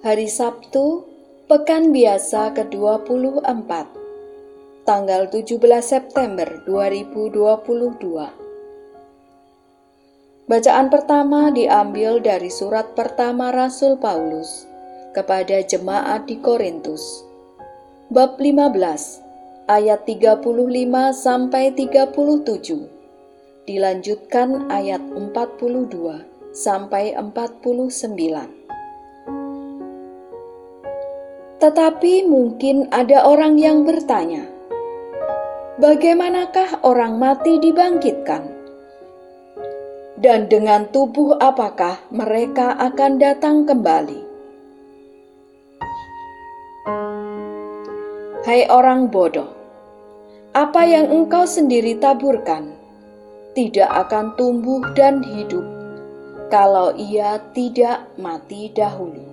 Hari Sabtu, Pekan Biasa ke-24, tanggal 17 September 2022. Bacaan pertama diambil dari surat pertama Rasul Paulus kepada jemaat di Korintus. Bab 15 ayat 35 sampai 37. Dilanjutkan ayat 42 sampai 49. Tetapi mungkin ada orang yang bertanya, "Bagaimanakah orang mati dibangkitkan? Dan dengan tubuh apakah mereka akan datang kembali?" Hai orang bodoh, apa yang engkau sendiri taburkan tidak akan tumbuh dan hidup kalau ia tidak mati dahulu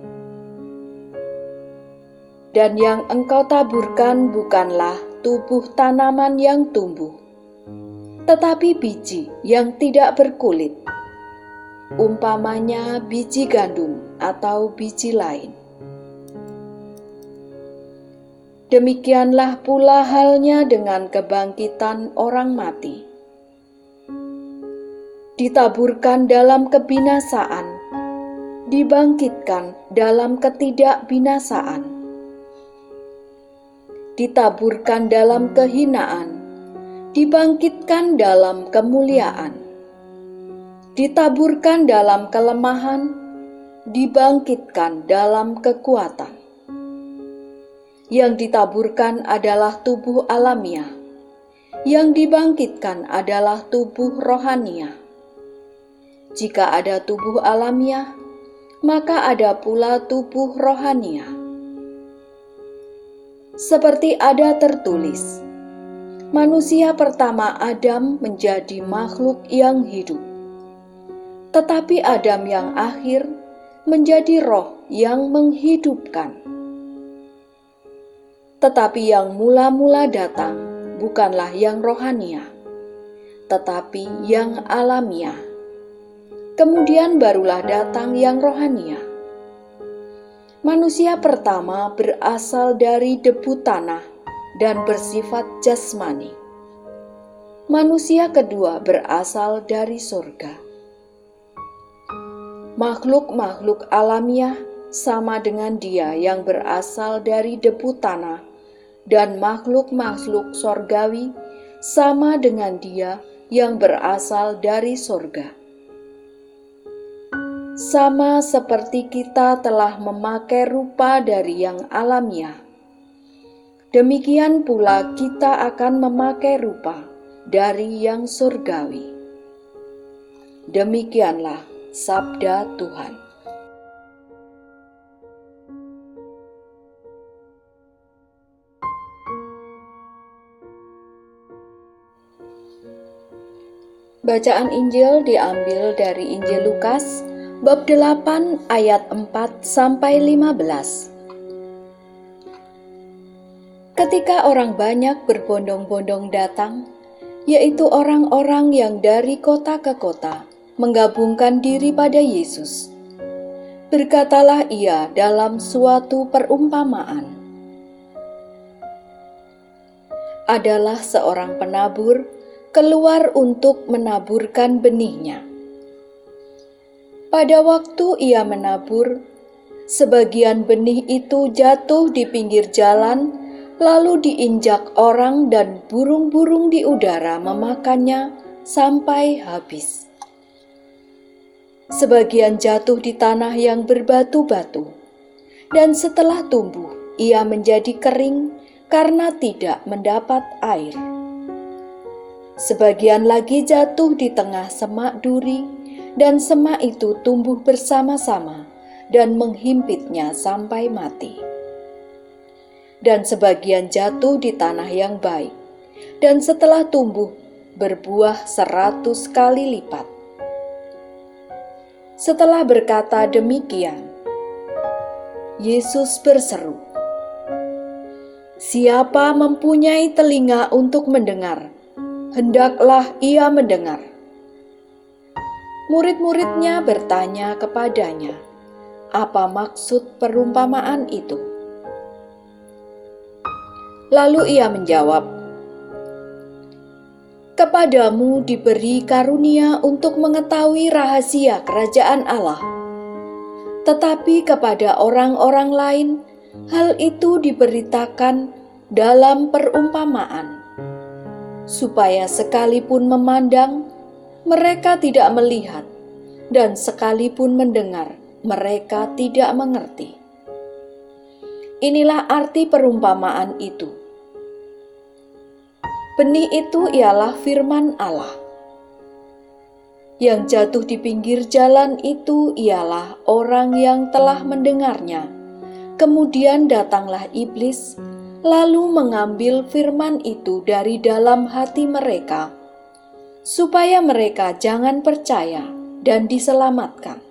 dan yang engkau taburkan bukanlah tubuh tanaman yang tumbuh, tetapi biji yang tidak berkulit, umpamanya biji gandum atau biji lain. Demikianlah pula halnya dengan kebangkitan orang mati. Ditaburkan dalam kebinasaan, dibangkitkan dalam ketidakbinasaan ditaburkan dalam kehinaan, dibangkitkan dalam kemuliaan, ditaburkan dalam kelemahan, dibangkitkan dalam kekuatan. Yang ditaburkan adalah tubuh alamiah, yang dibangkitkan adalah tubuh rohania. Jika ada tubuh alamiah, maka ada pula tubuh rohania seperti ada tertulis, manusia pertama Adam menjadi makhluk yang hidup, tetapi Adam yang akhir menjadi roh yang menghidupkan. Tetapi yang mula-mula datang bukanlah yang rohania, tetapi yang alamiah. Kemudian barulah datang yang rohania Manusia pertama berasal dari debu tanah dan bersifat jasmani. Manusia kedua berasal dari surga. Makhluk-makhluk alamiah sama dengan dia yang berasal dari debu tanah dan makhluk-makhluk sorgawi sama dengan dia yang berasal dari surga sama seperti kita telah memakai rupa dari yang alamiah. Demikian pula kita akan memakai rupa dari yang surgawi. Demikianlah sabda Tuhan. Bacaan Injil diambil dari Injil Lukas bab 8 ayat 4 sampai 15. Ketika orang banyak berbondong-bondong datang, yaitu orang-orang yang dari kota ke kota menggabungkan diri pada Yesus. Berkatalah ia dalam suatu perumpamaan. Adalah seorang penabur keluar untuk menaburkan benihnya. Pada waktu ia menabur, sebagian benih itu jatuh di pinggir jalan, lalu diinjak orang dan burung-burung di udara memakannya sampai habis. Sebagian jatuh di tanah yang berbatu-batu, dan setelah tumbuh ia menjadi kering karena tidak mendapat air. Sebagian lagi jatuh di tengah semak duri dan semak itu tumbuh bersama-sama dan menghimpitnya sampai mati. Dan sebagian jatuh di tanah yang baik, dan setelah tumbuh berbuah seratus kali lipat. Setelah berkata demikian, Yesus berseru, "Siapa mempunyai telinga untuk mendengar, hendaklah ia mendengar." Murid-muridnya bertanya kepadanya, apa maksud perumpamaan itu. Lalu ia menjawab, "Kepadamu diberi karunia untuk mengetahui rahasia kerajaan Allah, tetapi kepada orang-orang lain hal itu diberitakan dalam perumpamaan, supaya sekalipun memandang, mereka tidak melihat, dan sekalipun mendengar, mereka tidak mengerti." Inilah arti perumpamaan itu. Benih itu ialah firman Allah. Yang jatuh di pinggir jalan itu ialah orang yang telah mendengarnya. Kemudian datanglah iblis, lalu mengambil firman itu dari dalam hati mereka, supaya mereka jangan percaya dan diselamatkan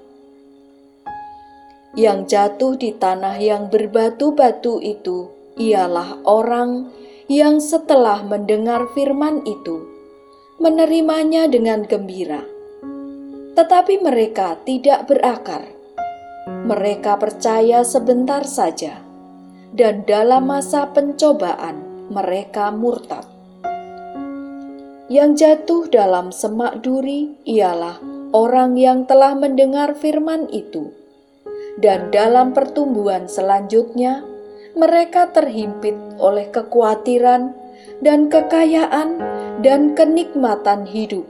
yang jatuh di tanah yang berbatu-batu itu ialah orang yang setelah mendengar firman itu menerimanya dengan gembira. Tetapi mereka tidak berakar. Mereka percaya sebentar saja, dan dalam masa pencobaan mereka murtad. Yang jatuh dalam semak duri ialah orang yang telah mendengar firman itu dan dalam pertumbuhan selanjutnya mereka terhimpit oleh kekhawatiran dan kekayaan dan kenikmatan hidup,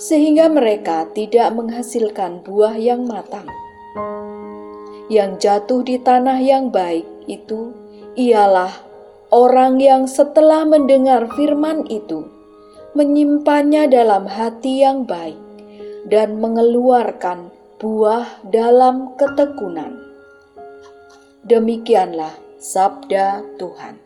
sehingga mereka tidak menghasilkan buah yang matang. Yang jatuh di tanah yang baik itu ialah orang yang setelah mendengar firman itu menyimpannya dalam hati yang baik dan mengeluarkan buah dalam ketekunan. Demikianlah sabda Tuhan.